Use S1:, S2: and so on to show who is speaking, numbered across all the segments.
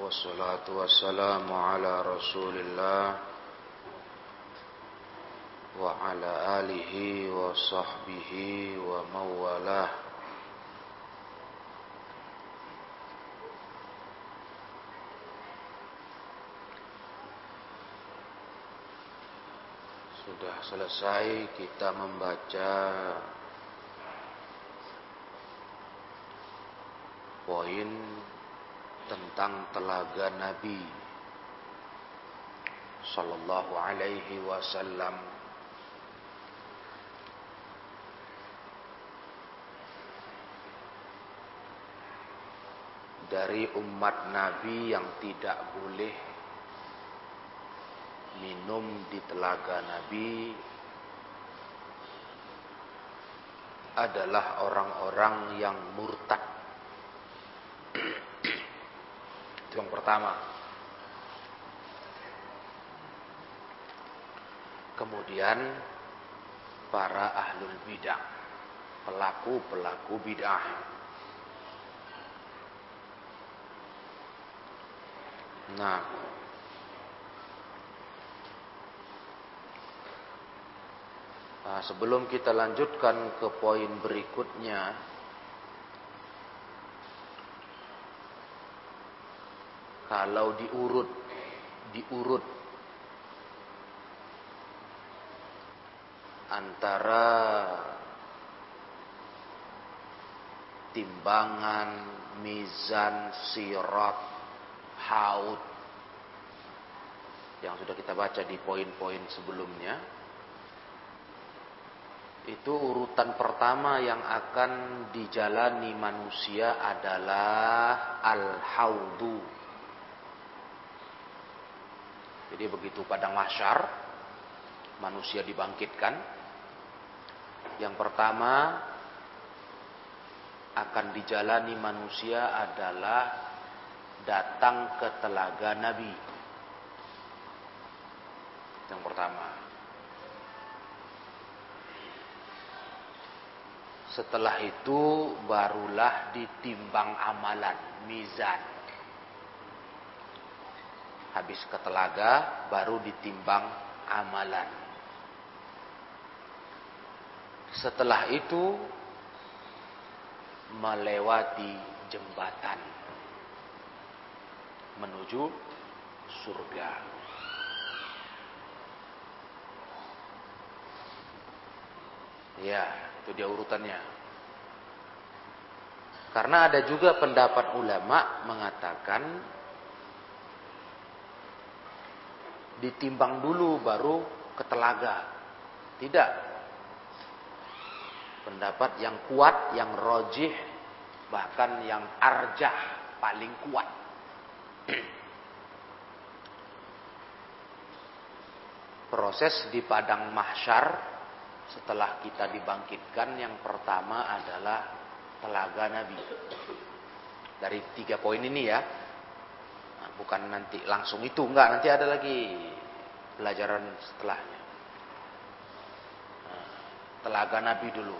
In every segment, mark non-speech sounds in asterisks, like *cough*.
S1: والصلاة والسلام على رسول الله وعلى آله وصحبه وموالاه Sudah selesai kita membaca poin tentang telaga Nabi sallallahu alaihi wasallam. Dari umat Nabi yang tidak boleh minum di telaga Nabi adalah orang-orang yang murtad yang pertama. Kemudian para ahlul bidah, pelaku-pelaku bidah. Nah, Nah, sebelum kita lanjutkan ke poin berikutnya, kalau diurut diurut. Antara timbangan, mizan, sirat, haud. Yang sudah kita baca di poin-poin sebelumnya. Itu urutan pertama yang akan dijalani manusia adalah al-haudu jadi begitu padang mahsyar manusia dibangkitkan. Yang pertama akan dijalani manusia adalah datang ke telaga Nabi. Yang pertama. Setelah itu barulah ditimbang amalan, mizan habis ke telaga baru ditimbang amalan. Setelah itu melewati jembatan menuju surga. Ya, itu dia urutannya. Karena ada juga pendapat ulama mengatakan ditimbang dulu baru ke telaga. Tidak. Pendapat yang kuat, yang rojih, bahkan yang arjah, paling kuat. *clears throat* Proses di padang mahsyar setelah kita dibangkitkan yang pertama adalah telaga Nabi. Dari tiga poin ini ya, bukan nanti langsung itu enggak. Nanti ada lagi pelajaran setelahnya. Nah, telaga Nabi dulu.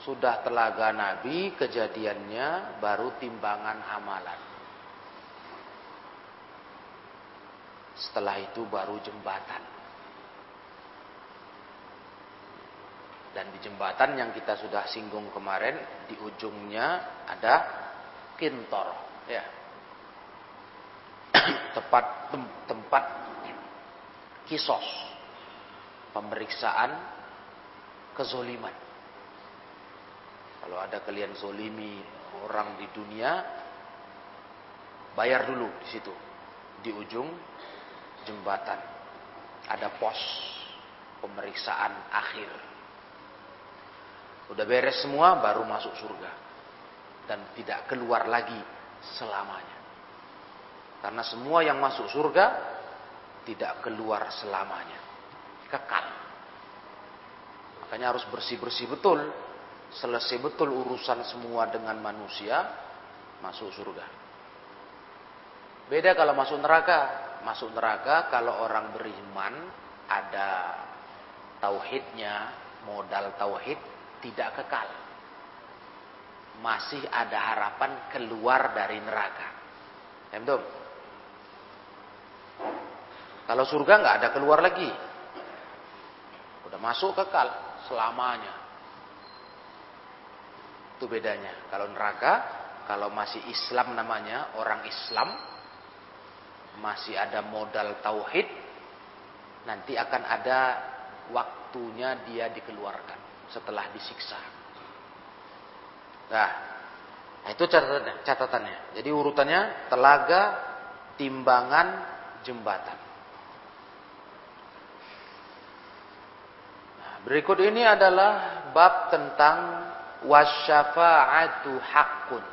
S1: Sudah telaga Nabi kejadiannya baru timbangan amalan setelah itu baru jembatan. Dan di jembatan yang kita sudah singgung kemarin di ujungnya ada kintor ya. *clears throat* Tempat tem, tempat kisos pemeriksaan kezoliman. Kalau ada kalian zolimi orang di dunia bayar dulu di situ. Di ujung jembatan. Ada pos pemeriksaan akhir. Udah beres semua baru masuk surga dan tidak keluar lagi selamanya. Karena semua yang masuk surga tidak keluar selamanya. Kekal. Makanya harus bersih-bersih betul. Selesai betul urusan semua dengan manusia, masuk surga. Beda kalau masuk neraka. Masuk neraka kalau orang beriman ada tauhidnya, modal tauhid tidak kekal masih ada harapan keluar dari neraka. Betul? Kalau surga nggak ada keluar lagi. Udah masuk kekal selamanya. Itu bedanya. Kalau neraka, kalau masih Islam namanya, orang Islam, masih ada modal tauhid, nanti akan ada waktunya dia dikeluarkan setelah disiksa. Nah, itu catatannya, catatannya. Jadi urutannya telaga, timbangan, jembatan. Berikut ini adalah bab tentang wasyafa'atu haqqun.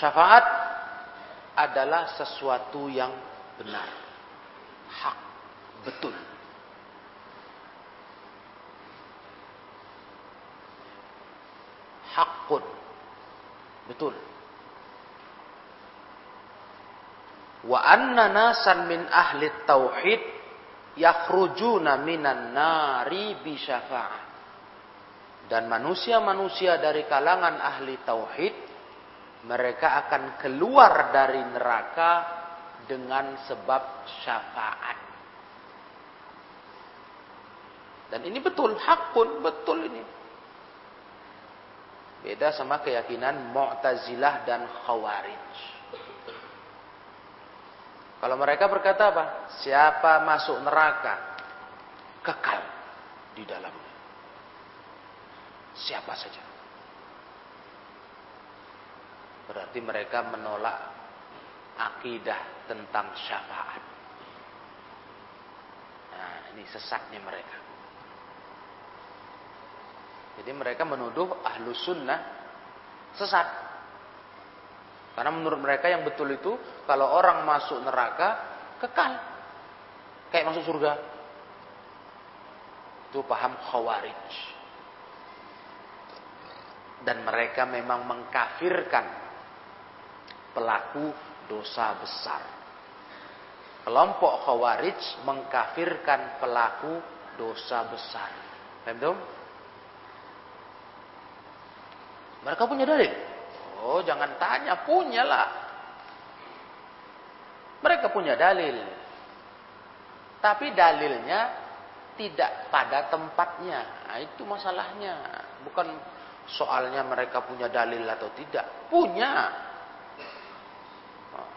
S1: Syafaat adalah sesuatu yang benar. Hak, betul. Hakun. Betul. Wa anna nasan min ahli tauhid yakhrujuna minan nari bi. Dan manusia-manusia dari kalangan ahli tauhid mereka akan keluar dari neraka dengan sebab syafaat. Dan ini betul, hakun, betul ini. Beda sama keyakinan Mu'tazilah dan Khawarij. Kalau mereka berkata apa? Siapa masuk neraka kekal di dalamnya. Siapa saja. Berarti mereka menolak akidah tentang syafaat. Nah, ini sesatnya mereka. Jadi mereka menuduh ahlu sunnah sesat. Karena menurut mereka yang betul itu kalau orang masuk neraka kekal. Kayak masuk surga. Itu paham khawarij. Dan mereka memang mengkafirkan pelaku dosa besar. Kelompok khawarij mengkafirkan pelaku dosa besar. Paham Mereka punya dalil. Oh, jangan tanya, punyalah. Mereka punya dalil. Tapi dalilnya tidak pada tempatnya. Nah, itu masalahnya. Bukan soalnya mereka punya dalil atau tidak. Punya. Nah,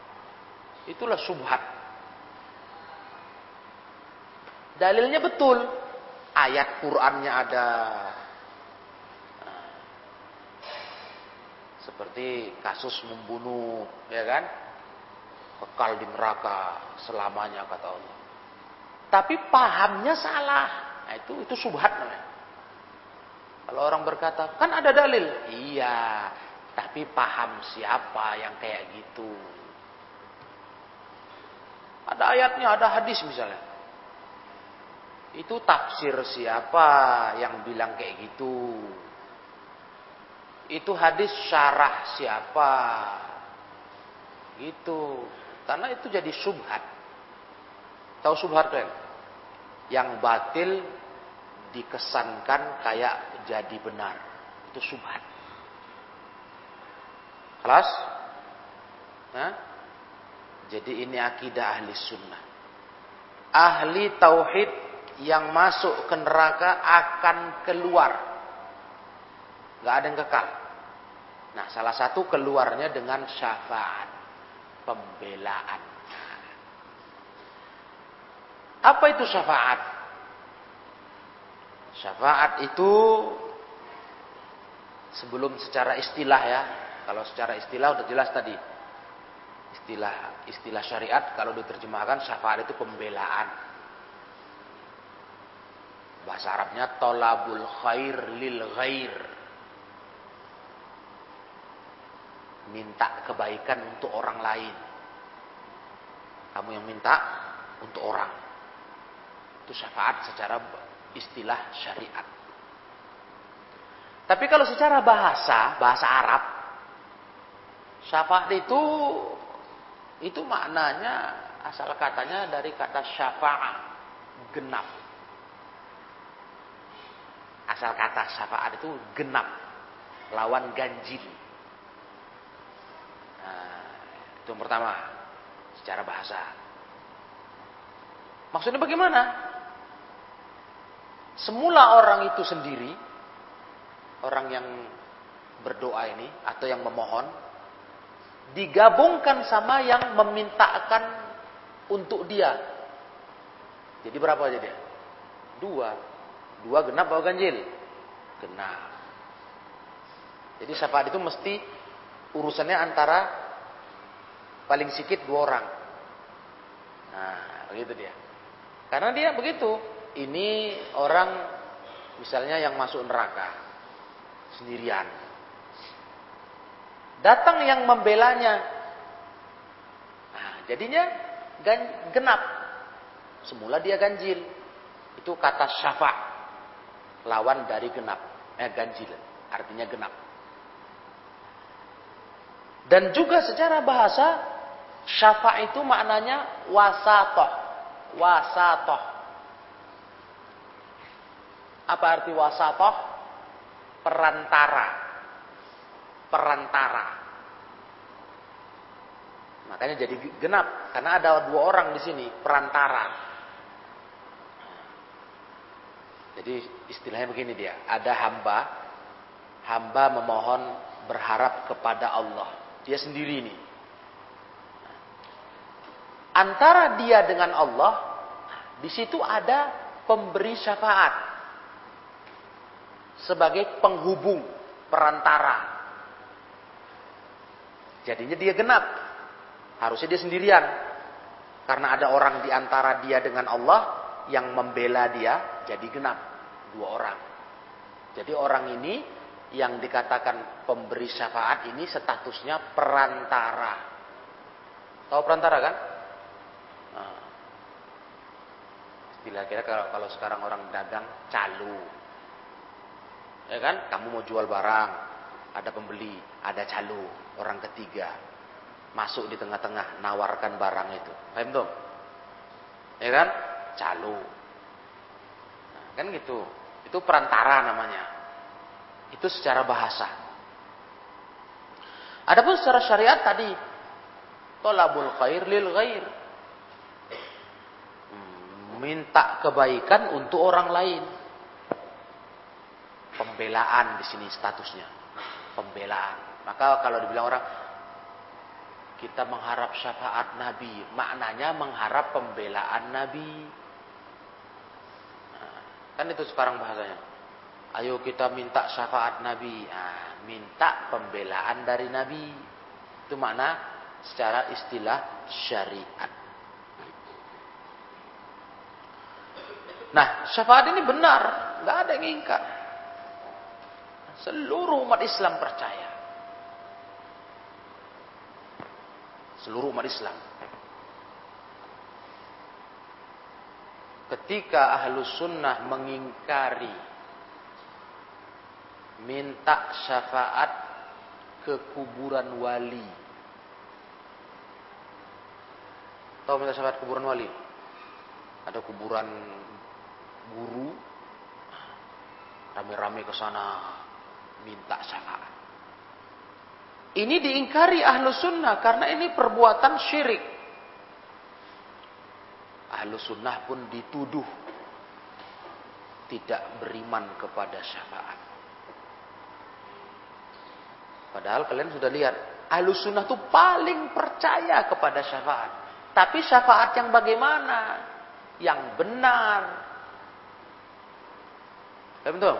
S1: itulah subhat. Dalilnya betul. Ayat Qur'annya ada. Seperti kasus membunuh, ya kan? Kekal di neraka selamanya kata Allah. Tapi pahamnya salah. Nah, itu itu subhat namanya. Kalau orang berkata, kan ada dalil. Iya, tapi paham siapa yang kayak gitu. Ada ayatnya, ada hadis misalnya. Itu tafsir siapa yang bilang kayak gitu. Itu hadis syarah siapa? Gitu. Karena itu jadi subhat. Tahu subhat kan? Yang batil dikesankan kayak jadi benar. Itu subhat. Kelas? Nah, jadi ini akidah ahli sunnah. Ahli tauhid yang masuk ke neraka akan keluar nggak ada yang kekal. Nah, salah satu keluarnya dengan syafaat, pembelaan. Apa itu syafaat? Syafaat itu sebelum secara istilah ya. Kalau secara istilah udah jelas tadi. Istilah istilah syariat kalau diterjemahkan syafaat itu pembelaan. Bahasa Arabnya tolabul khair lil ghair. Minta kebaikan untuk orang lain. Kamu yang minta untuk orang. Itu syafaat secara istilah syariat. Tapi kalau secara bahasa, bahasa Arab, syafaat itu itu maknanya asal katanya dari kata syafaat genap. Asal kata syafaat itu genap. Lawan ganjil. Itu yang pertama. Secara bahasa. Maksudnya bagaimana? Semula orang itu sendiri. Orang yang berdoa ini. Atau yang memohon. Digabungkan sama yang memintakan untuk dia. Jadi berapa aja dia? Dua. Dua genap atau ganjil? Genap. Jadi syafaat itu mesti urusannya antara paling sedikit dua orang. Nah, begitu dia. Karena dia begitu. Ini orang misalnya yang masuk neraka sendirian. Datang yang membelanya. Nah, jadinya genap. Semula dia ganjil. Itu kata syafa' lawan dari genap. Eh, ganjil. Artinya genap. Dan juga secara bahasa syafa' itu maknanya wasatoh. Wasatoh. Apa arti wasatoh? Perantara. Perantara. Makanya jadi genap karena ada dua orang di sini perantara. Jadi istilahnya begini dia, ada hamba, hamba memohon berharap kepada Allah. Dia sendiri ini. Antara dia dengan Allah, di situ ada pemberi syafaat sebagai penghubung perantara. Jadinya dia genap. Harusnya dia sendirian. Karena ada orang di antara dia dengan Allah yang membela dia, jadi genap dua orang. Jadi orang ini yang dikatakan pemberi syafaat ini statusnya perantara. Tahu perantara kan? Nah. kira kalau, kalau sekarang orang dagang calo. Ya kan? Kamu mau jual barang, ada pembeli, ada calo, orang ketiga masuk di tengah-tengah nawarkan barang itu. Paham tuh? Ya kan? Calo. Kan gitu. Itu perantara namanya. Itu secara bahasa. Adapun secara syariat tadi tolabul khair lil ghair. Hmm, minta kebaikan untuk orang lain. Pembelaan di sini statusnya. Pembelaan. Maka kalau dibilang orang kita mengharap syafaat Nabi, maknanya mengharap pembelaan Nabi. Kan itu sekarang bahasanya. Ayo kita minta syafaat Nabi. Nah, minta pembelaan dari Nabi. Itu makna secara istilah syariat. Nah, syafaat ini benar. Nggak ada yang ingkar. Seluruh umat Islam percaya. Seluruh umat Islam ketika ahlus sunnah mengingkari minta syafaat ke kuburan wali. Tahu minta syafaat kuburan wali? Ada kuburan guru, rame-rame ke sana minta syafaat. Ini diingkari ahlu sunnah karena ini perbuatan syirik ahlu sunnah pun dituduh tidak beriman kepada syafaat. Padahal kalian sudah lihat, ahlu sunnah itu paling percaya kepada syafaat. Tapi syafaat yang bagaimana? Yang benar. Betul?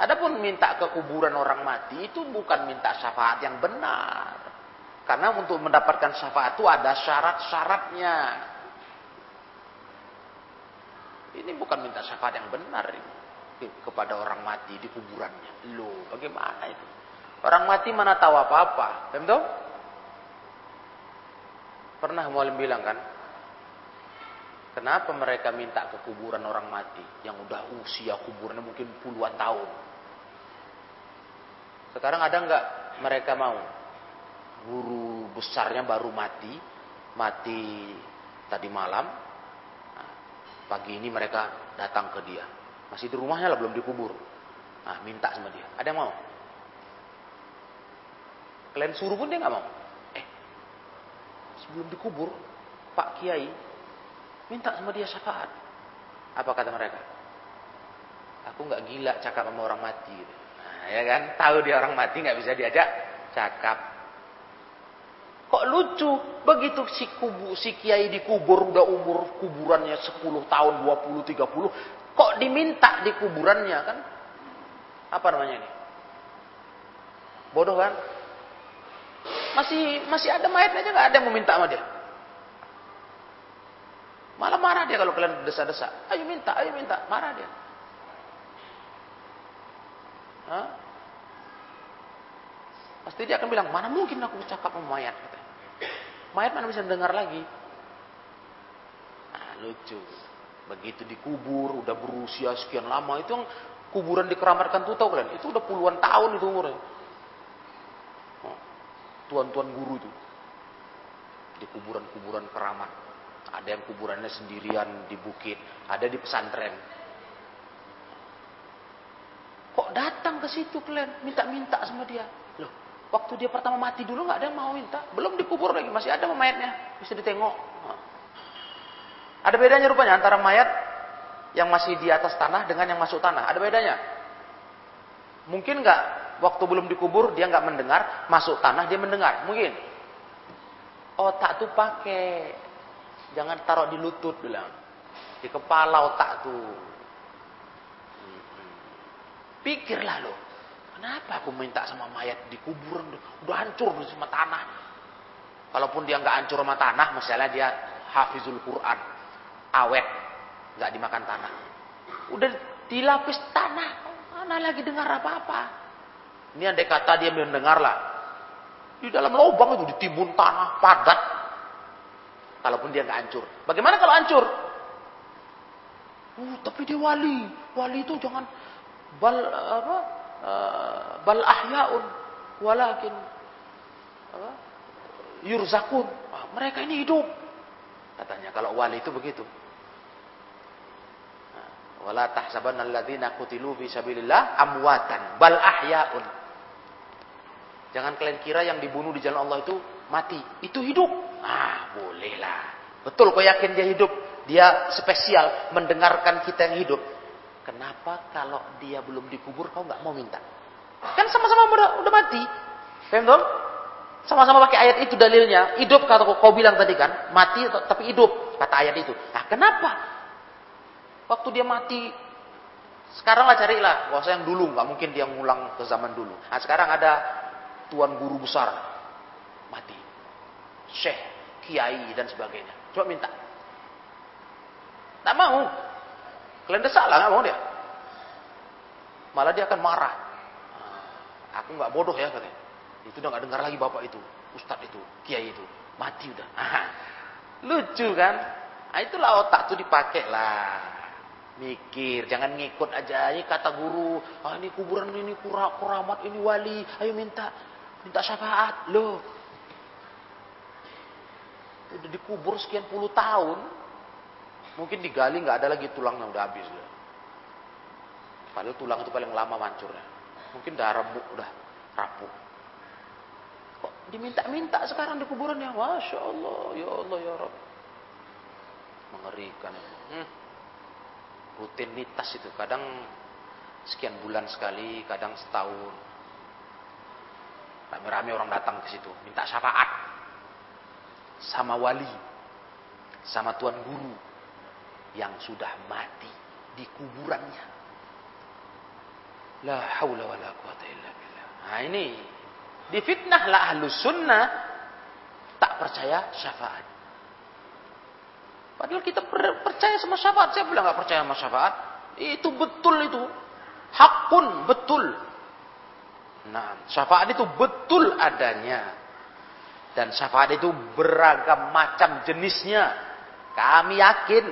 S1: Adapun minta ke kuburan orang mati itu bukan minta syafaat yang benar. Karena untuk mendapatkan syafaat itu ada syarat-syaratnya. Ini bukan minta syafaat yang benar ini. Kepada orang mati di kuburannya. Loh, bagaimana itu? Orang mati mana tahu apa-apa. Betul? Pernah mualim bilang kan? Kenapa mereka minta ke kuburan orang mati yang udah usia kuburannya mungkin puluhan tahun? Sekarang ada nggak mereka mau? Guru besarnya baru mati, mati tadi malam, Pagi ini mereka datang ke dia. Masih di rumahnya lah belum dikubur. Nah, minta sama dia. Ada yang mau? Kalian suruh pun dia nggak mau. Eh, sebelum dikubur, Pak Kiai minta sama dia syafaat. Apa kata mereka? Aku nggak gila cakap sama orang mati. Nah, ya kan? Tahu dia orang mati nggak bisa diajak cakap. Kok lucu? Begitu si kubu si kiai dikubur udah umur kuburannya 10 tahun, 20, 30, kok diminta di kuburannya kan? Apa namanya ini? Bodoh kan? Masih masih ada mayatnya aja nggak ada yang meminta sama dia. Malah marah dia kalau kalian desa-desa. Ayo minta, ayo minta. Marah dia. Hah? Pasti dia akan bilang, mana mungkin aku cakap sama mayat. Mayat mana bisa dengar lagi. Nah, lucu. Begitu dikubur, udah berusia sekian lama. Itu yang kuburan di Keramat tuh tahu kalian? Itu udah puluhan tahun itu umurnya. Tuan-tuan guru itu. Di kuburan-kuburan keramat. Ada yang kuburannya sendirian di bukit. Ada di pesantren. Kok datang ke situ kalian? Minta-minta sama dia. Loh, waktu dia pertama mati dulu nggak ada yang mau minta. Belum dikubur lagi, masih ada mayatnya. Bisa ditengok. Ada bedanya rupanya antara mayat yang masih di atas tanah dengan yang masuk tanah. Ada bedanya. Mungkin nggak waktu belum dikubur dia nggak mendengar, masuk tanah dia mendengar. Mungkin. Otak tuh pakai. Jangan taruh di lutut bilang. Di kepala otak tuh. Pikirlah lo. Kenapa aku minta sama mayat di kuburan udah hancur sama tanah. Kalaupun dia nggak hancur sama tanah, misalnya dia hafizul Quran, awet, nggak dimakan tanah. Udah dilapis tanah, mana lagi dengar apa-apa? Ini andai kata dia mendengar lah. Di dalam lubang itu ditimbun tanah padat. Kalaupun dia nggak hancur. Bagaimana kalau hancur? Uh, tapi dia wali. Wali itu jangan bal apa? Uh, bal ahyaun walakin apa? yurzakun. Wah, mereka ini hidup. Katanya kalau wali itu begitu. Wala tahsabanna alladziina qutilu fi sabilillah amwatan bal ahyaun. Jangan kalian kira yang dibunuh di jalan Allah itu mati, itu hidup. Ah, bolehlah. Betul kau yakin dia hidup, dia spesial mendengarkan kita yang hidup. Kenapa kalau dia belum dikubur kau nggak mau minta? Kan sama-sama udah, udah mati. Paham dong? Sama-sama pakai ayat itu dalilnya. Hidup kata kau, bilang tadi kan, mati tapi hidup kata ayat itu. Nah, kenapa Waktu dia mati, sekarang lah carilah. Bahasa yang dulu, nggak mungkin dia ngulang ke zaman dulu. Nah sekarang ada tuan guru besar mati, syekh, kiai dan sebagainya. Coba minta. Tak mau. Kalian desak lah, nggak mau dia. Malah dia akan marah. Nah, aku nggak bodoh ya katanya. Itu udah nggak dengar lagi bapak itu, ustadz itu, kiai itu, mati udah. Aha. Lucu kan? Nah, itulah otak tuh dipakai lah. Mikir, jangan ngikut aja. Ini kata guru, ah ini kuburan ini kura, kuramat, ini wali. Ayo minta, minta syafaat. Loh, udah dikubur sekian puluh tahun. Mungkin digali nggak ada lagi tulangnya udah habis. Loh. Padahal tulang itu paling lama mancurnya. Mungkin udah remuk, udah rapuh. Kok diminta-minta sekarang di kuburannya? Masya Allah, ya Allah, ya Rabb. Mengerikan. Hmm rutinitas itu kadang sekian bulan sekali kadang setahun rame-rame orang datang ke situ minta syafaat sama wali sama tuan guru yang sudah mati di kuburannya la haula wala quwata illa billah nah ini difitnah lah ahlus sunnah tak percaya syafaat Padahal kita percaya sama syafaat. Saya bilang nggak percaya sama syafaat. Itu betul itu. Hakun betul. Nah, syafaat itu betul adanya. Dan syafaat itu beragam macam jenisnya. Kami yakin.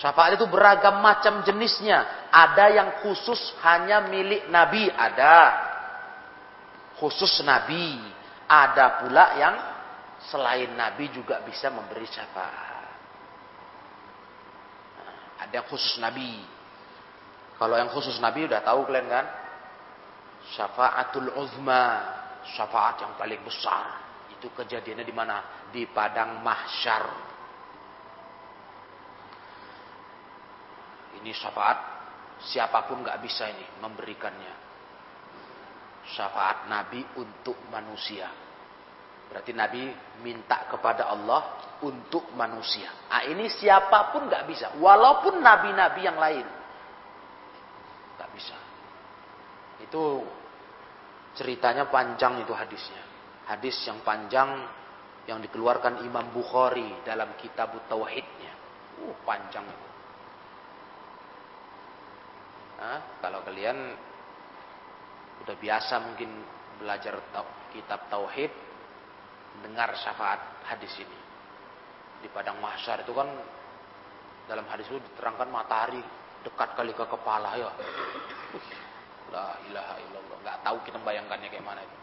S1: Syafaat itu beragam macam jenisnya. Ada yang khusus hanya milik Nabi. Ada. Khusus Nabi. Ada pula yang selain Nabi juga bisa memberi syafaat. Ada khusus Nabi. Kalau yang khusus Nabi udah tahu kalian kan? Syafaatul uzma, syafaat yang paling besar. Itu kejadiannya di mana? Di padang mahsyar. Ini syafaat siapa pun nggak bisa ini memberikannya. Syafaat Nabi untuk manusia. Berarti Nabi minta kepada Allah untuk manusia. Nah, ini siapa pun nggak bisa, walaupun nabi-nabi yang lain nggak bisa. Itu ceritanya panjang itu hadisnya. Hadis yang panjang yang dikeluarkan Imam Bukhari dalam kitab Tauhidnya. Uh, panjang itu. Nah, kalau kalian udah biasa mungkin belajar kitab Tauhid, dengar syafaat hadis ini di padang mahsyar itu kan dalam hadis itu diterangkan matahari dekat kali ke kepala ya. La ilaha illallah. Nggak tahu kita bayangkannya kayak mana itu.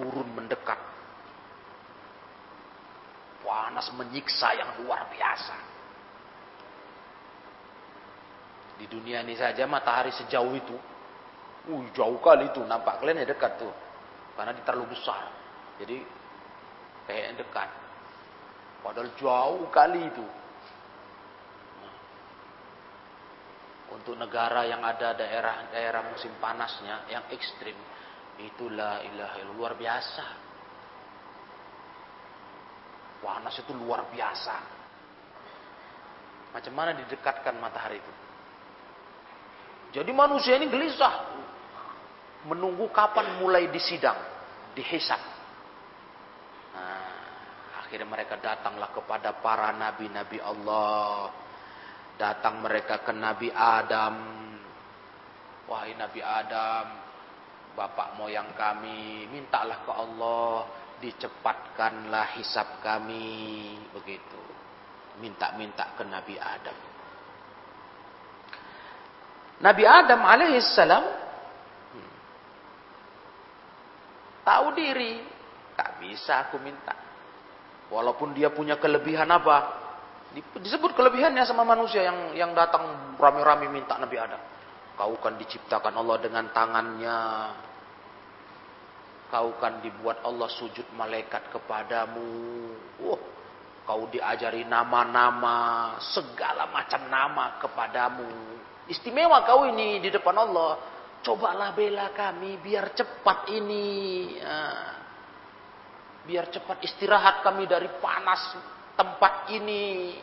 S1: Turun mendekat. Panas menyiksa yang luar biasa. Di dunia ini saja matahari sejauh itu. Uh, jauh kali itu. Nampak kalian ya dekat tuh. Karena terlalu besar. Jadi kayak dekat. Padahal jauh kali itu. Untuk negara yang ada daerah-daerah musim panasnya yang ekstrim, itulah ilaha luar biasa. Panas itu luar biasa. Macam mana didekatkan matahari itu? Jadi manusia ini gelisah. Menunggu kapan mulai disidang, dihisap. Nah, akhirnya mereka datanglah kepada para nabi-nabi Allah. Datang mereka ke Nabi Adam. Wahai Nabi Adam, bapak moyang kami, mintalah ke Allah, dicepatkanlah hisap kami. Begitu. Minta-minta ke Nabi Adam. Nabi Adam alaihissalam tahu diri, tak bisa aku minta. Walaupun dia punya kelebihan apa? Disebut kelebihannya sama manusia yang yang datang rame-rame minta Nabi Adam. Kau kan diciptakan Allah dengan tangannya. Kau kan dibuat Allah sujud malaikat kepadamu. Wah, kau diajari nama-nama, segala macam nama kepadamu. Istimewa kau ini di depan Allah. Cobalah bela kami biar cepat ini. Nah, biar cepat istirahat kami dari panas tempat ini.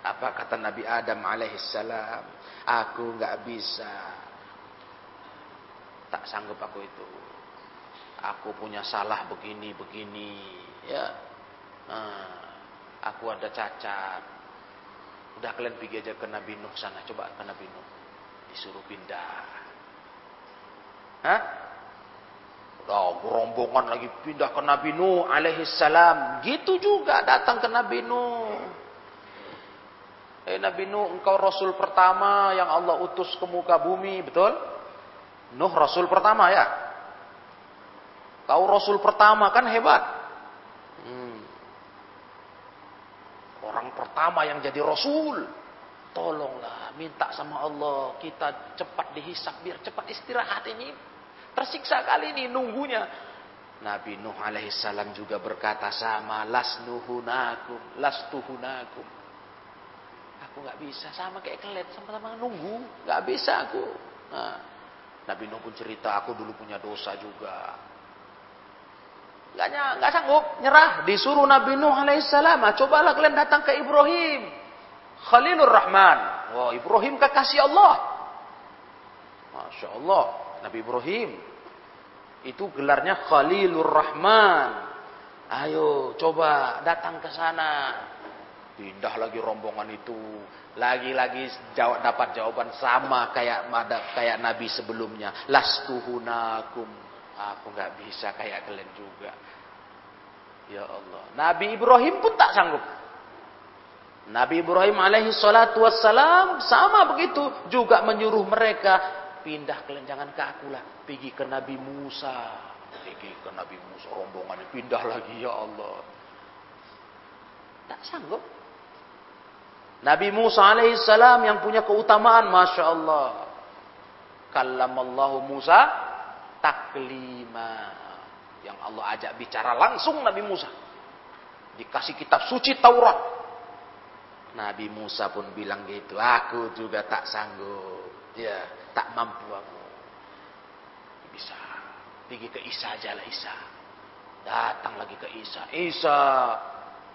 S1: Apa kata Nabi Adam alaihissalam? Aku nggak bisa. Tak sanggup aku itu. Aku punya salah begini begini. Ya, nah, aku ada cacat. Udah kalian pergi aja ke Nabi Nuh sana. Coba ke Nabi Nuh. Disuruh pindah. Hah? Udah rombongan lagi pindah ke Nabi Nuh alaihi salam. Gitu juga datang ke Nabi Nuh. Eh Nabi Nuh, engkau rasul pertama yang Allah utus ke muka bumi, betul? Nuh rasul pertama ya. Kau rasul pertama kan hebat. Hmm. Orang pertama yang jadi rasul. Tolonglah, minta sama Allah kita cepat dihisap biar cepat istirahat ini Tersiksa kali ini nunggunya. Nabi Nuh alaihissalam juga berkata sama, las tuhunakum. Aku nggak bisa sama kayak kalian sama-sama nunggu, nggak bisa aku. Nah, Nabi Nuh pun cerita, aku dulu punya dosa juga. Nggak, nggak sanggup, nyerah. Disuruh Nabi Nuh alaihissalam, ah, cobalah kalian datang ke Ibrahim. Khalilur Rahman. Wah, Ibrahim kekasih Allah. Masya Allah. Nabi Ibrahim. Itu gelarnya Khalilur Rahman. Ayo coba datang ke sana. Pindah lagi rombongan itu. Lagi-lagi jawab, dapat jawaban sama kayak kayak Nabi sebelumnya. Lastuhunakum. Aku nggak bisa kayak kalian juga. Ya Allah. Nabi Ibrahim pun tak sanggup. Nabi Ibrahim alaihi salatu wassalam sama begitu juga menyuruh mereka pindah kalian jangan ke aku lah pergi ke Nabi Musa pergi ke Nabi Musa rombongannya pindah lagi ya Allah tak sanggup Nabi Musa alaihissalam yang punya keutamaan, masya Allah. Kallamallahu Musa taklima. Yang Allah ajak bicara langsung Nabi Musa. Dikasih kitab suci Taurat. Nabi Musa pun bilang gitu. Aku juga tak sanggup. Ya, tak mampu aku. Bisa. Pergi ke Isa aja lah Isa. Datang lagi ke Isa. Isa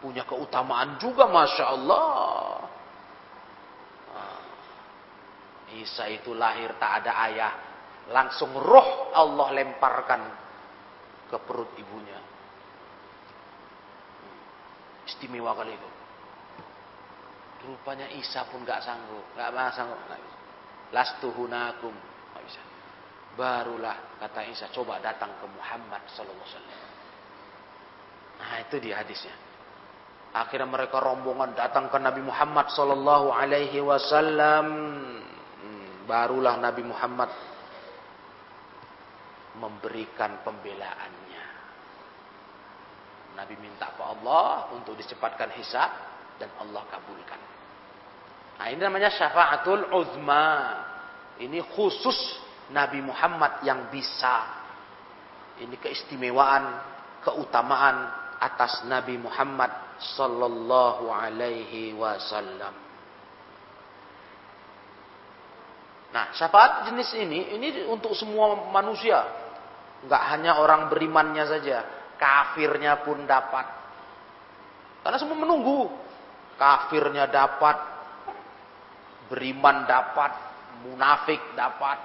S1: punya keutamaan juga Masya Allah. Isa itu lahir tak ada ayah. Langsung roh Allah lemparkan ke perut ibunya. Istimewa kali itu. Rupanya Isa pun gak sanggup. Gak sanggup. Gak. Lastuhunakum. Bisa. Barulah kata Isa. Coba datang ke Muhammad Sallallahu Alaihi Wasallam. Nah itu dia hadisnya. Akhirnya mereka rombongan datang ke Nabi Muhammad Sallallahu Alaihi Wasallam. Barulah Nabi Muhammad memberikan pembelaannya. Nabi minta ke Allah untuk dicepatkan hisab dan Allah kabulkan. Nah ini namanya syafaatul uzma. Ini khusus Nabi Muhammad yang bisa. Ini keistimewaan, keutamaan atas Nabi Muhammad sallallahu alaihi wasallam. Nah, syafaat jenis ini ini untuk semua manusia. Enggak hanya orang berimannya saja, kafirnya pun dapat. Karena semua menunggu. Kafirnya dapat, beriman dapat, munafik dapat.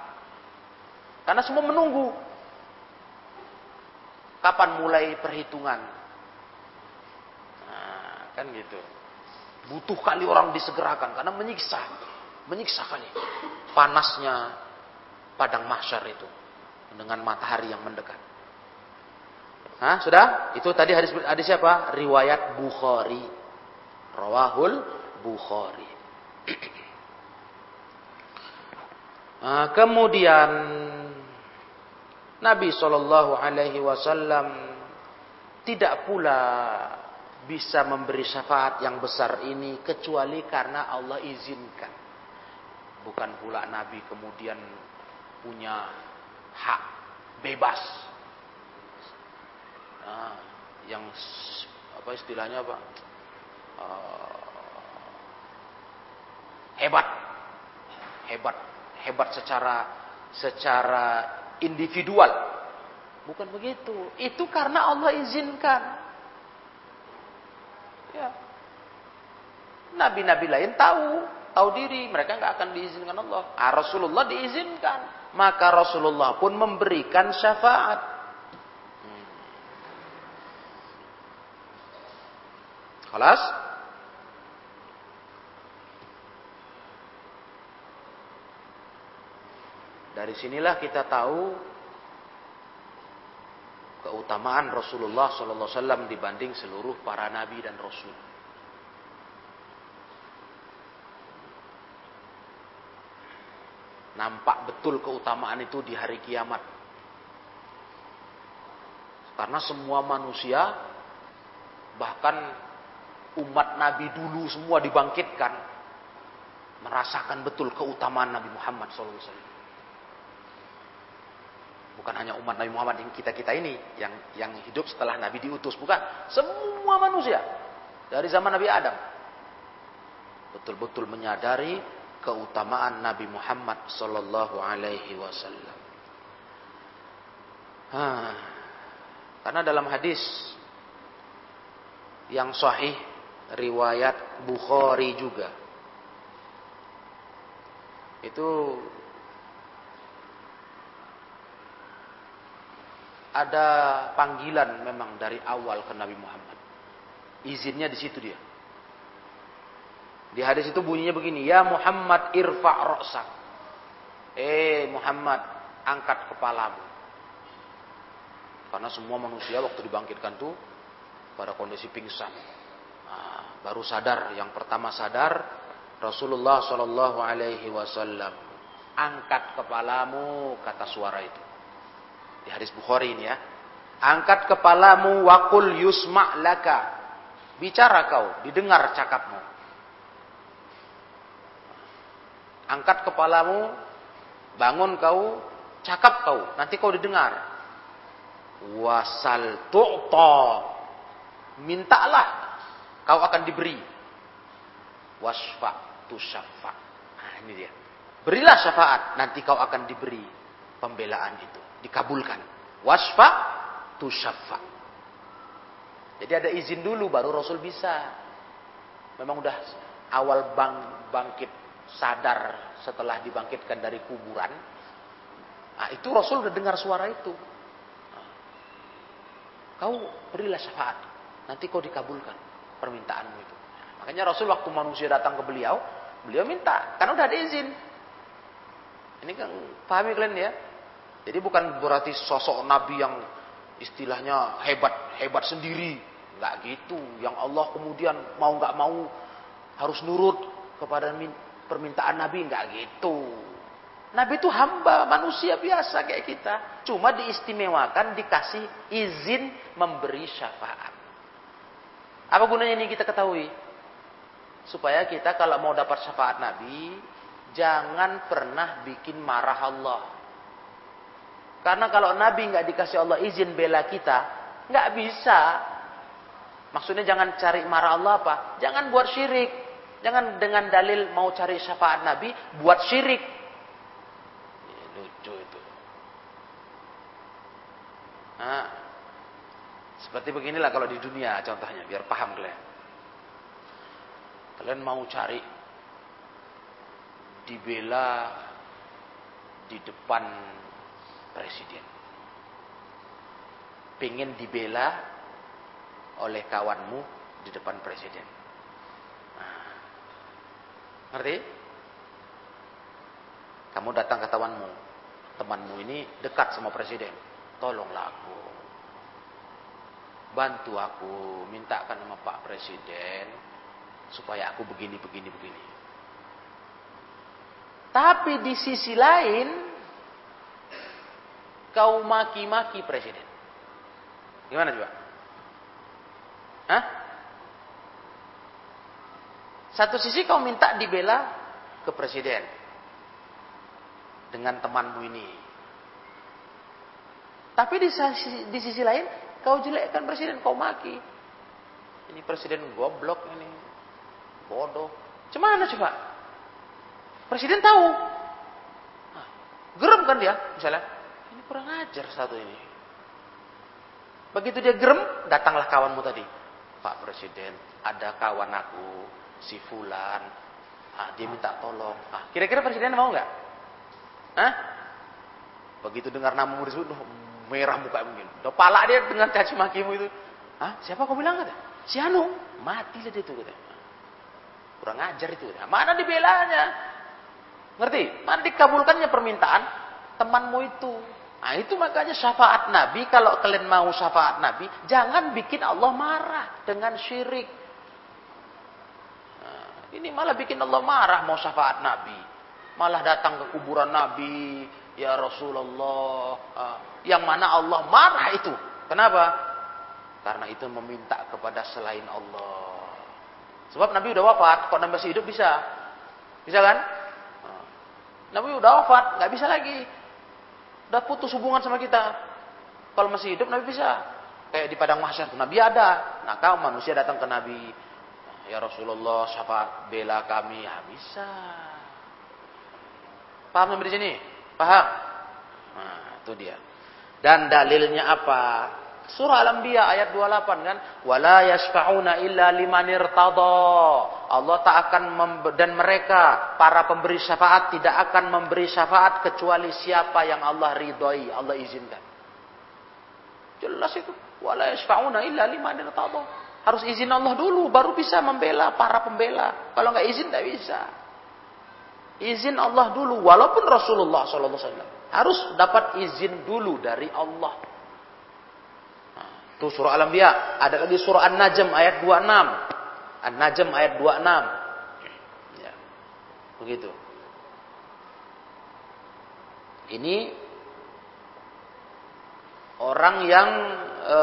S1: Karena semua menunggu. Kapan mulai perhitungan? Nah, kan gitu. Butuh kali orang disegerakan karena menyiksa. Menyiksa kali panasnya padang mahsyar itu dengan matahari yang mendekat. Hah, sudah? Itu tadi hadis hadis siapa? Riwayat Bukhari. Rawahul Bukhari. *clears throat* nah, kemudian Nabi Shallallahu Alaihi Wasallam tidak pula bisa memberi syafaat yang besar ini kecuali karena Allah izinkan. Bukan pula Nabi kemudian punya hak bebas. Nah, yang apa istilahnya apa? Uh, hebat, hebat, hebat secara secara individual. Bukan begitu. Itu karena Allah izinkan. Ya. Nabi-nabi lain tahu tahu diri, mereka nggak akan diizinkan Allah. Ah, Rasulullah diizinkan, maka Rasulullah pun memberikan syafaat. Hmm. Kelas? Dari sinilah kita tahu keutamaan Rasulullah SAW dibanding seluruh para nabi dan rasul. Nampak betul keutamaan itu di hari kiamat. Karena semua manusia, bahkan umat Nabi dulu semua dibangkitkan, merasakan betul keutamaan Nabi Muhammad SAW. Bukan hanya umat Nabi Muhammad yang kita-kita ini, yang yang hidup setelah Nabi diutus. Bukan. Semua manusia. Dari zaman Nabi Adam. Betul-betul menyadari keutamaan Nabi Muhammad sallallahu alaihi wasallam. Karena dalam hadis yang sahih riwayat Bukhari juga itu ada panggilan memang dari awal ke Nabi Muhammad. Izinnya di situ dia. Di hadis itu bunyinya begini, ya Muhammad irfa' ra'sak. Eh Muhammad, angkat kepalamu. Karena semua manusia waktu dibangkitkan tuh pada kondisi pingsan. Nah, baru sadar, yang pertama sadar Rasulullah Shallallahu Alaihi Wasallam angkat kepalamu kata suara itu di hadis Bukhari ini ya angkat kepalamu wakul yusma laka bicara kau didengar cakapmu Angkat kepalamu, bangun kau, cakap kau, nanti kau didengar. Wasal tu'ta. Mintalah, kau akan diberi. Wasfa tu syafa. Nah, ini dia. Berilah syafaat, nanti kau akan diberi pembelaan itu. Dikabulkan. Wasfa tu syafa. Jadi ada izin dulu baru Rasul bisa. Memang udah awal bang, bangkit sadar setelah dibangkitkan dari kuburan. Nah, itu Rasul udah dengar suara itu. kau berilah syafaat. Nanti kau dikabulkan permintaanmu itu. makanya Rasul waktu manusia datang ke beliau, beliau minta. Karena udah ada izin. Ini kan pahami kalian ya? Jadi bukan berarti sosok Nabi yang istilahnya hebat hebat sendiri, nggak gitu. Yang Allah kemudian mau nggak mau harus nurut kepada permintaan Nabi nggak gitu. Nabi itu hamba manusia biasa kayak kita, cuma diistimewakan dikasih izin memberi syafaat. Apa gunanya ini kita ketahui? Supaya kita kalau mau dapat syafaat Nabi, jangan pernah bikin marah Allah. Karena kalau Nabi nggak dikasih Allah izin bela kita, nggak bisa. Maksudnya jangan cari marah Allah apa? Jangan buat syirik. Jangan dengan dalil mau cari syafaat Nabi buat syirik. Ya, lucu itu. Nah, seperti beginilah kalau di dunia contohnya biar paham kalian. Kalian mau cari dibela di depan presiden. Pengen dibela oleh kawanmu di depan presiden. Ngerti? Kamu datang ke temanmu. Temanmu ini dekat sama presiden. Tolonglah aku. Bantu aku. Mintakan sama Pak Presiden. Supaya aku begini, begini, begini. Tapi di sisi lain. Kau maki-maki presiden. Gimana coba? Hah? Satu sisi kau minta dibela ke presiden dengan temanmu ini. Tapi di sisi, di sisi lain kau jelekkan presiden, kau maki. Ini presiden goblok ini. Bodoh. Cuman coba? Presiden tahu. Gerem kan dia, misalnya. Kurang ajar satu ini. Begitu dia gerem, datanglah kawanmu tadi. Pak Presiden, ada kawan aku si fulan, ah, dia minta tolong. Ah, kira-kira presiden mau nggak? Hah? Begitu dengar namamu disebut, merah muka mungkin. Udah pala dia dengan caci makimu itu. Hah? Siapa kau bilang kata? Si Anu. Mati lah dia itu kata. Kurang ajar itu kata. Mana dibelanya? Ngerti? Mana dikabulkannya permintaan temanmu itu? Nah itu makanya syafaat Nabi, kalau kalian mau syafaat Nabi, jangan bikin Allah marah dengan syirik. Ini malah bikin Allah marah mau syafaat Nabi. Malah datang ke kuburan Nabi. Ya Rasulullah. Ah, yang mana Allah marah itu. Kenapa? Karena itu meminta kepada selain Allah. Sebab Nabi udah wafat. Kok Nabi masih hidup bisa? Bisa kan? Ah. Nabi udah wafat. nggak bisa lagi. Udah putus hubungan sama kita. Kalau masih hidup Nabi bisa. Kayak di padang mahsyar. Nabi ada. Nah kau manusia datang ke Nabi Ya Rasulullah syafaat bela kami. Ya bisa. Paham sampai di sini? Paham? Nah, itu dia. Dan dalilnya apa? Surah Al-Anbiya ayat 28 kan, wala yashfa'una illa liman. Allah tak akan dan mereka para pemberi syafaat tidak akan memberi syafaat kecuali siapa yang Allah ridhoi, Allah izinkan. Jelas itu. Wala yashfa'una illa liman. Harus izin Allah dulu, baru bisa membela para pembela. Kalau nggak izin, nggak bisa. Izin Allah dulu, walaupun Rasulullah SAW harus dapat izin dulu dari Allah. Itu surah Al-Anbiya. Ada lagi surah An-Najm ayat 26. An-Najm ayat 26. Ya. Begitu. Ini orang yang e,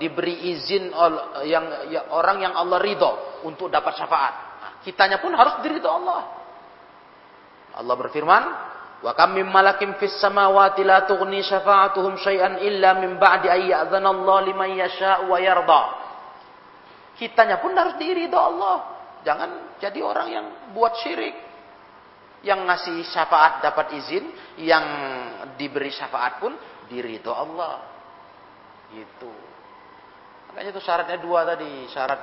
S1: diberi izin yang ya, orang yang Allah ridho untuk dapat syafaat. Nah, kitanya pun harus diridho Allah. Allah berfirman, "Wa kam min malakin fis samawati la tughni syafa'atuhum syai'an illa min ba'di ay ya'zana Allah liman yasha'u wa yarda." Kitanya pun harus diridho Allah. Jangan jadi orang yang buat syirik. Yang ngasih syafaat dapat izin, yang diberi syafaat pun diridho Allah. Itu. Makanya itu syaratnya dua tadi, syarat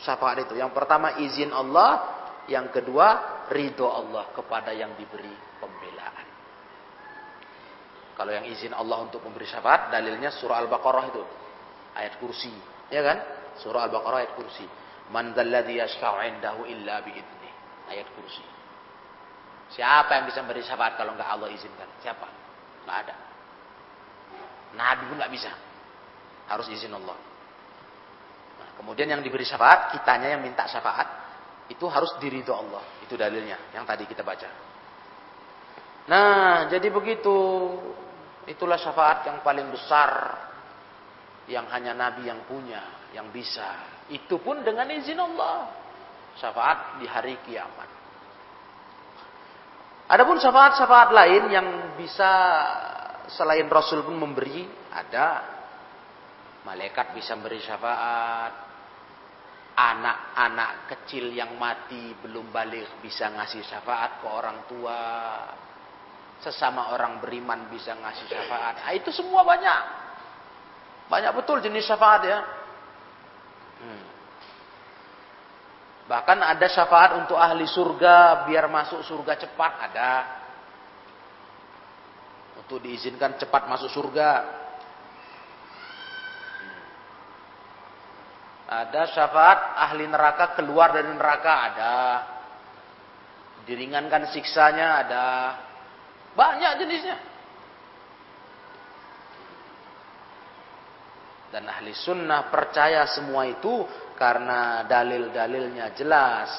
S1: syafaat itu. Yang pertama izin Allah, yang kedua ridho Allah kepada yang diberi. Kalau yang izin Allah untuk memberi syafaat, dalilnya surah Al-Baqarah itu. Ayat kursi. Ya kan? Surah Al-Baqarah ayat kursi. Man dzalladzi yashfa'u 'indahu illa bi'idznih. Ayat kursi. Siapa yang bisa memberi syafaat kalau nggak Allah izinkan? Siapa? Nggak ada. Nabi pun nggak bisa. Harus izin Allah. Nah, kemudian yang diberi syafaat, kitanya yang minta syafaat, itu harus diridho Allah. Itu dalilnya yang tadi kita baca. Nah, jadi begitu. Itulah syafaat yang paling besar yang hanya Nabi yang punya, yang bisa. Itu pun dengan izin Allah. Syafaat di hari kiamat. Adapun syafaat-syafaat lain yang bisa selain Rasul pun memberi, ada malaikat bisa memberi syafaat, anak-anak kecil yang mati belum balik bisa ngasih syafaat ke orang tua, sesama orang beriman bisa ngasih syafaat. Nah, itu semua banyak, banyak betul jenis syafaat ya. Hmm. Bahkan ada syafaat untuk ahli surga biar masuk surga cepat ada. Untuk diizinkan cepat masuk surga. Hmm. Ada syafaat ahli neraka keluar dari neraka ada. Diringankan siksanya ada. Banyak jenisnya. Dan ahli sunnah percaya semua itu karena dalil-dalilnya jelas,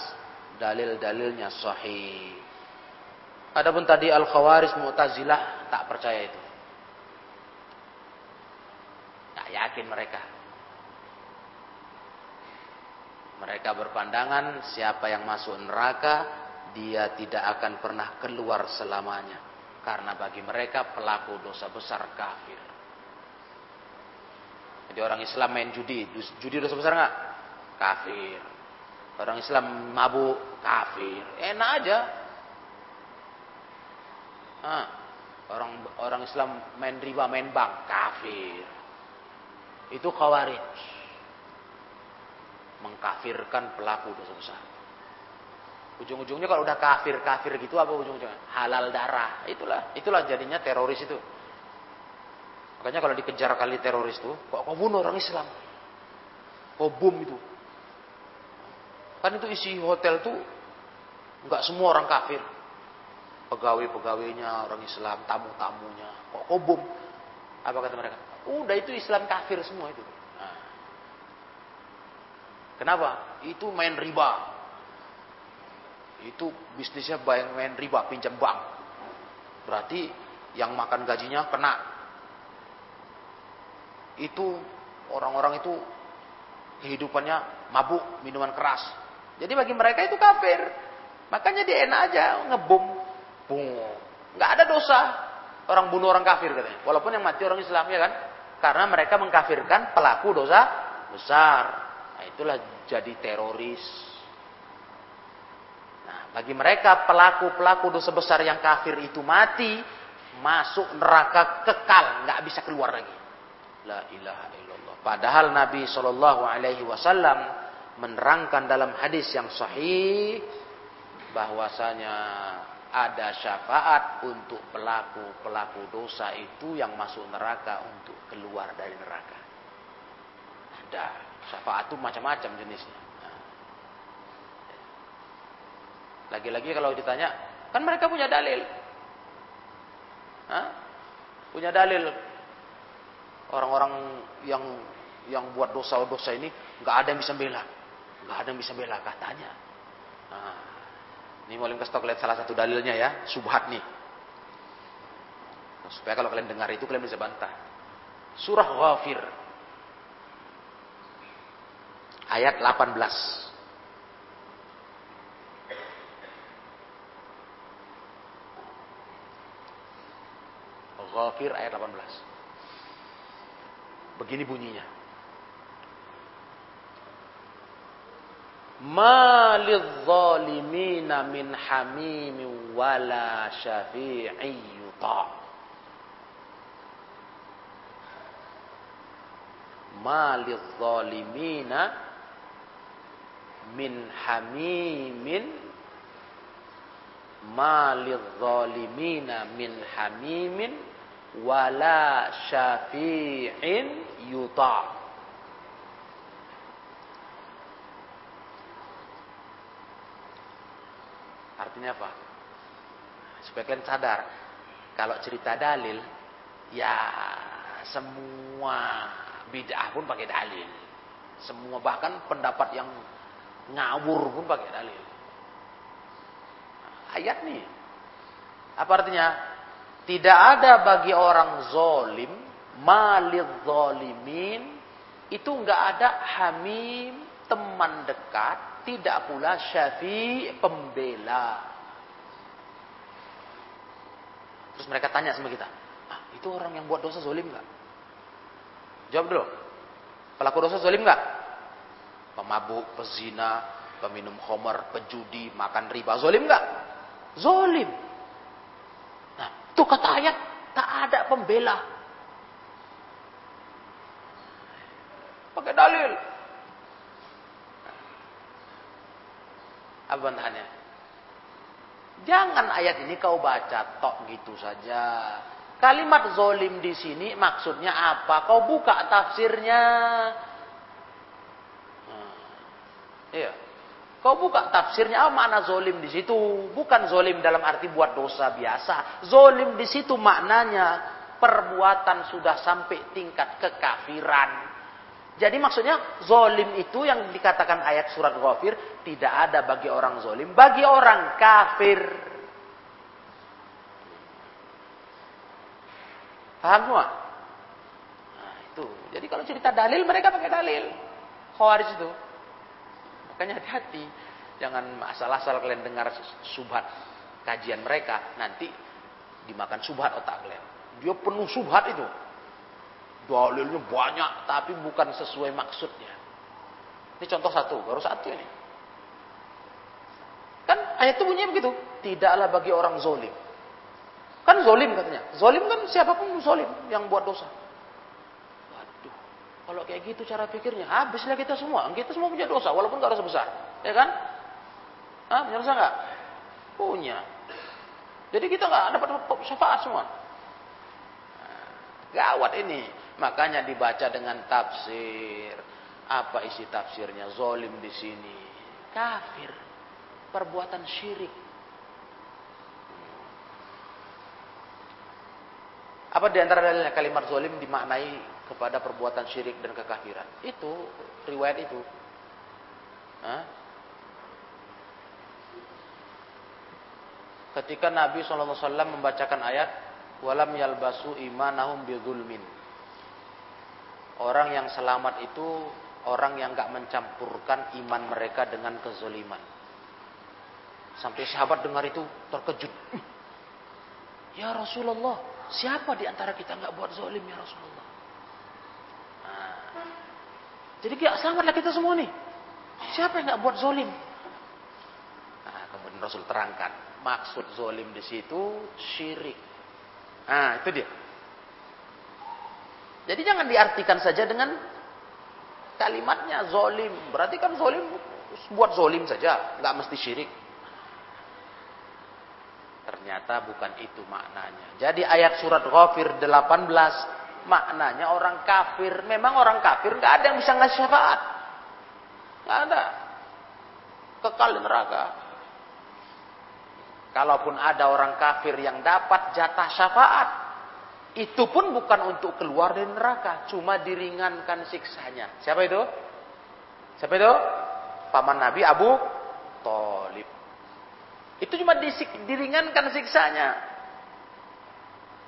S1: dalil-dalilnya sahih. Adapun tadi Al-Khawaris Mu'tazilah tak percaya itu. Tak yakin mereka. Mereka berpandangan siapa yang masuk neraka dia tidak akan pernah keluar selamanya. Karena bagi mereka pelaku dosa besar kafir. Jadi orang Islam main judi, judi dosa besar nggak? Kafir. Orang Islam mabuk, kafir. Enak aja. Hah. Orang orang Islam main riba, main bank, kafir. Itu khawarij. Mengkafirkan pelaku dosa besar. Ujung-ujungnya kalau udah kafir-kafir gitu apa ujung-ujungnya? Halal darah. Itulah, itulah jadinya teroris itu. Makanya kalau dikejar kali teroris tuh, kok kau bunuh orang Islam? Kau bom itu. Kan itu isi hotel tuh nggak semua orang kafir. Pegawai-pegawainya orang Islam, tamu-tamunya. Kok kau bom? Apa kata mereka? Udah itu Islam kafir semua itu. Nah. Kenapa? Itu main riba. Itu bisnisnya main riba, pinjam bank. Berarti yang makan gajinya kena itu orang-orang itu kehidupannya mabuk, minuman keras. Jadi bagi mereka itu kafir. Makanya dia enak aja ngebom. Bung. Nggak ada dosa. Orang bunuh orang kafir katanya. Walaupun yang mati orang Islam ya kan. Karena mereka mengkafirkan pelaku dosa besar. Nah itulah jadi teroris. Bagi mereka pelaku-pelaku dosa besar yang kafir itu mati. Masuk neraka kekal. nggak bisa keluar lagi. La ilaha illallah. Padahal Nabi Shallallahu Alaihi Wasallam menerangkan dalam hadis yang sahih bahwasanya ada syafaat untuk pelaku-pelaku dosa itu yang masuk neraka untuk keluar dari neraka. Ada syafaat itu macam-macam jenisnya. Lagi-lagi kalau ditanya, kan mereka punya dalil. Hah? Punya dalil orang-orang yang yang buat dosa-dosa ini nggak ada yang bisa bela, nggak ada yang bisa bela katanya. Nah, ini mau kasih tahu salah satu dalilnya ya, subhat nih. Nah, supaya kalau kalian dengar itu kalian bisa bantah. Surah Ghafir ayat 18. Ghafir ayat 18. Begini bunyinya. Ma lidzalimina min hamimin wala syafi'i yuta' Ma lidzalimina min hamimin ma lidzalimina min hamimin wala syafi'in yuta Artinya apa? Supaya kalian sadar kalau cerita dalil ya semua bid'ah pun pakai dalil. Semua bahkan pendapat yang ngawur pun pakai dalil ayat nih. Apa artinya? Tidak ada bagi orang zolim, malid zolimin, itu nggak ada hamim, teman dekat, tidak pula syafi, pembela. Terus mereka tanya sama kita, ah, itu orang yang buat dosa zolim nggak? Jawab dulu. Pelaku dosa zolim nggak? Pemabuk, pezina, peminum homer, pejudi, makan riba, zolim nggak? Zolim. Itu kata ayat, tak ada pembela. Pakai dalil. Apa bantahannya? Jangan ayat ini kau baca tok gitu saja. Kalimat zolim di sini maksudnya apa? Kau buka tafsirnya. Nah, iya. Kau buka tafsirnya apa makna zolim di situ? Bukan zolim dalam arti buat dosa biasa. Zolim di situ maknanya perbuatan sudah sampai tingkat kekafiran. Jadi maksudnya zolim itu yang dikatakan ayat surat Ghafir tidak ada bagi orang zolim, bagi orang kafir. Paham semua? Nah, itu. Jadi kalau cerita dalil mereka pakai dalil. Khawarij itu. Makanya hati-hati. Jangan asal-asal kalian dengar subhat kajian mereka. Nanti dimakan subhat otak kalian. Dia penuh subhat itu. Dalilnya banyak tapi bukan sesuai maksudnya. Ini contoh satu, baru satu ini. Kan ayat itu bunyinya begitu. Tidaklah bagi orang zolim. Kan zolim katanya. Zolim kan siapa pun zolim yang buat dosa. Kalau kayak gitu cara pikirnya, habislah kita semua. Kita semua punya dosa, walaupun gak dosa besar. Ya kan? Hah, punya dosa nggak? Punya. Jadi kita nggak dapat syafaat semua. Gawat ini. Makanya dibaca dengan tafsir. Apa isi tafsirnya? Zolim di sini. Kafir. Perbuatan syirik. Apa di antara dalilnya kalimat zolim dimaknai kepada perbuatan syirik dan kekafiran. Itu riwayat itu. Hah? Ketika Nabi SAW membacakan ayat walam yalbasu imanahum bidzulmin. Orang yang selamat itu orang yang gak mencampurkan iman mereka dengan kezoliman. Sampai sahabat dengar itu terkejut. Ya Rasulullah, siapa di antara kita nggak buat zolim ya Rasulullah? Jadi gak selamatlah kita semua nih. Siapa yang gak buat zolim? Nah, kemudian Rasul terangkan. Maksud zolim di situ syirik. Nah, itu dia. Jadi jangan diartikan saja dengan kalimatnya zolim. Berarti kan zolim buat zolim saja, nggak mesti syirik. Ternyata bukan itu maknanya. Jadi ayat surat Ghafir 18 maknanya orang kafir. Memang orang kafir nggak ada yang bisa ngasih syafaat. Nggak ada. Kekal di neraka. Kalaupun ada orang kafir yang dapat jatah syafaat, itu pun bukan untuk keluar dari neraka, cuma diringankan siksanya. Siapa itu? Siapa itu? Paman Nabi Abu Thalib. Itu cuma diringankan siksanya.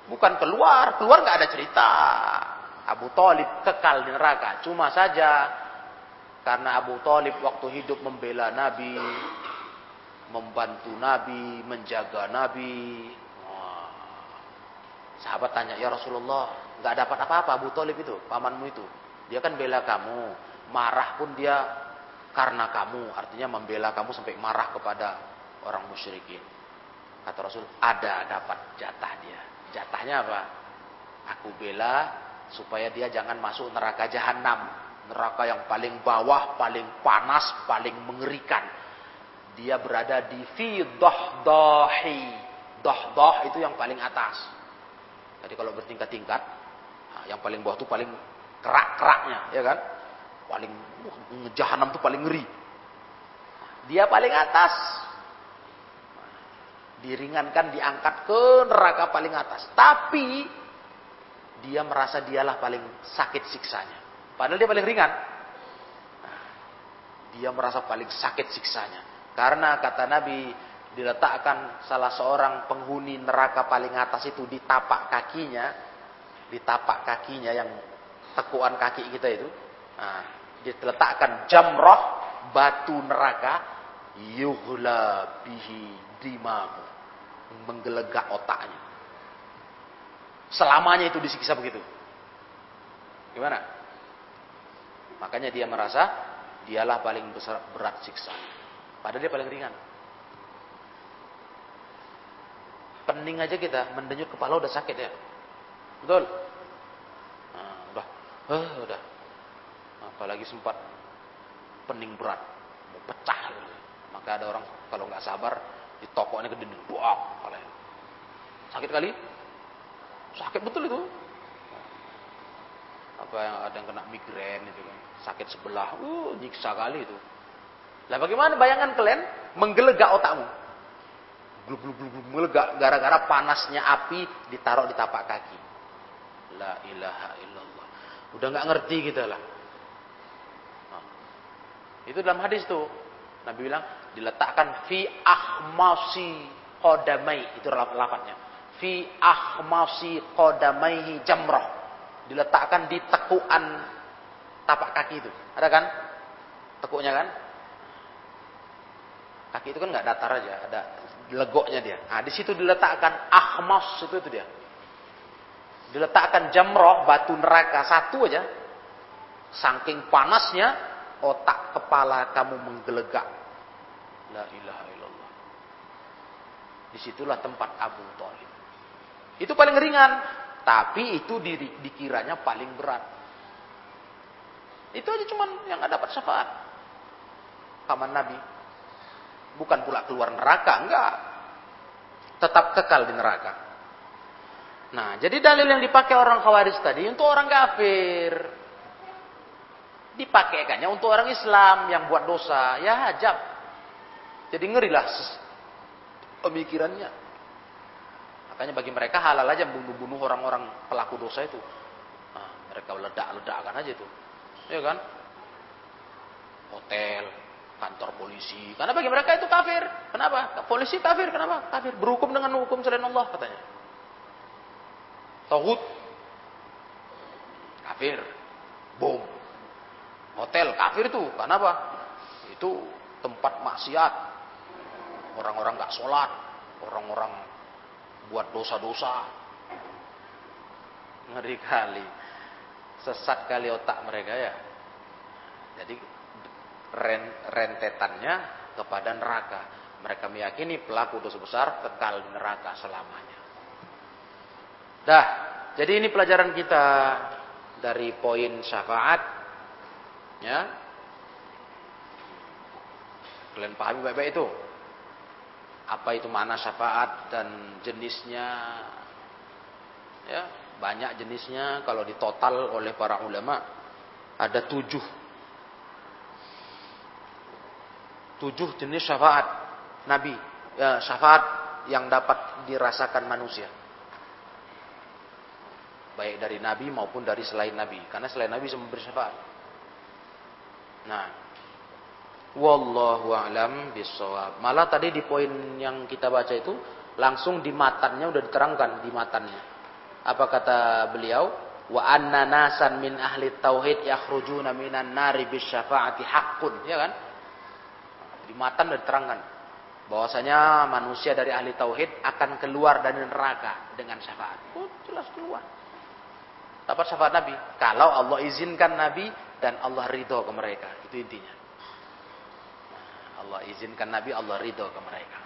S1: Bukan keluar, keluar nggak ada cerita. Abu Talib kekal di neraka. Cuma saja karena Abu Talib waktu hidup membela Nabi, membantu Nabi, menjaga Nabi. Sahabat tanya, "Ya Rasulullah, nggak dapat apa-apa Abu Talib itu, pamanmu itu. Dia kan bela kamu, marah pun dia karena kamu, artinya membela kamu sampai marah kepada orang musyrikin." Kata Rasul, "Ada dapat jatah dia. Jatahnya apa? Aku bela supaya dia jangan masuk neraka jahanam, neraka yang paling bawah, paling panas, paling mengerikan. Dia berada di fi dahdahi. Dahdah itu yang paling atas. Jadi kalau bertingkat-tingkat, nah, yang paling bawah itu paling kerak-keraknya, ya kan? Paling jahanam itu paling ngeri. Dia paling atas. Diringankan, diangkat ke neraka paling atas. Tapi dia merasa dialah paling sakit siksanya. Padahal dia paling ringan. Dia merasa paling sakit siksanya. Karena kata Nabi, diletakkan salah seorang penghuni neraka paling atas itu di tapak kakinya, di tapak kakinya yang tekuan kaki kita itu, nah, diletakkan jamroh batu neraka, yuhla bihi dimamu, menggelegak otaknya. Selamanya itu disiksa begitu. Gimana? Makanya dia merasa dialah paling besar, berat siksa. Padahal dia paling ringan. Pening aja kita, mendenyut kepala udah sakit ya. Betul? Nah, udah, uh, udah. Apalagi sempat pening berat, mau pecah. Maka ada orang kalau nggak sabar, ditokoknya ke dinding, buang Sakit kali? Sakit betul itu. Apa yang ada yang kena migrain itu kan. Sakit sebelah. Uh, nyiksa kali itu. Lah bagaimana bayangan kalian menggelegak otakmu? Glub glub glub meledak gara-gara panasnya api ditaruh di tapak kaki. La ilaha illallah. Udah nggak ngerti kita lah. Nah, itu dalam hadis tuh. Nabi bilang diletakkan fi ahmasi qadamai. Itu lafadznya. Fi ahmasi qadamaihi jamrah. Diletakkan di tekuan tapak kaki itu. Ada kan? Tekuknya kan? Kaki itu kan nggak datar aja ada legoknya dia. Nah di situ diletakkan ahmas itu itu dia. Diletakkan jamroh batu neraka. Satu aja. Saking panasnya otak kepala kamu menggelegak la ilaha illallah di situlah tempat Abu Talib itu paling ringan, tapi itu di, dikiranya paling berat. Itu aja cuman yang dapat syafaat. Paman Nabi. Bukan pula keluar neraka, enggak. Tetap kekal di neraka. Nah, jadi dalil yang dipakai orang khawarij tadi untuk orang kafir. Dipakaikannya untuk orang Islam yang buat dosa. Ya hajab. Jadi ngerilah pemikirannya. Makanya bagi mereka halal aja bunuh-bunuh orang-orang pelaku dosa itu. Nah, mereka ledak-ledakkan aja itu. Ya kan? Hotel, kantor polisi. Karena bagi mereka itu kafir. Kenapa? Polisi kafir. Kenapa? Kafir. Berhukum dengan hukum selain Allah katanya. Tauhid. Kafir. Bom. Hotel kafir itu. Kenapa? Itu tempat maksiat. Orang-orang gak sholat. Orang-orang buat dosa-dosa. Ngeri kali. Sesat kali otak mereka ya. Jadi rentetannya kepada neraka. Mereka meyakini pelaku dosa besar kekal neraka selamanya. Dah, jadi ini pelajaran kita dari poin syafaat. Ya. Kalian pahami baik-baik itu? apa itu mana syafaat dan jenisnya? Ya banyak jenisnya. Kalau ditotal oleh para ulama ada tujuh. Tujuh jenis syafaat Nabi ya, syafaat yang dapat dirasakan manusia. Baik dari Nabi maupun dari selain Nabi. Karena selain Nabi bisa memberi syafaat nah Wallahu a'lam bisawab. Malah tadi di poin yang kita baca itu langsung di matannya udah diterangkan di matannya. Apa kata beliau? Wa anna nasan min ahli tauhid yakhrujuna minan nari bisyafaati haqqun, ya kan? Di matan udah diterangkan. bahwasanya manusia dari ahli tauhid akan keluar dari neraka dengan syafaat. Oh, jelas keluar. Dapat syafaat Nabi. Kalau Allah izinkan Nabi dan Allah ridho ke mereka. Itu intinya. Allah izinkan Nabi, Allah ridho ke mereka.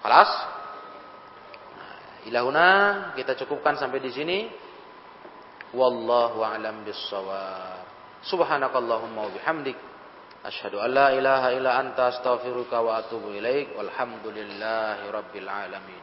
S1: Kelas? Nah, ilahuna kita cukupkan sampai di sini. Wallahu a'lam bissawab. Subhanakallahumma wa bihamdik Asyhadu an la ilaha illa anta astaghfiruka wa atubu ilaik. Walhamdulillahi rabbil alamin.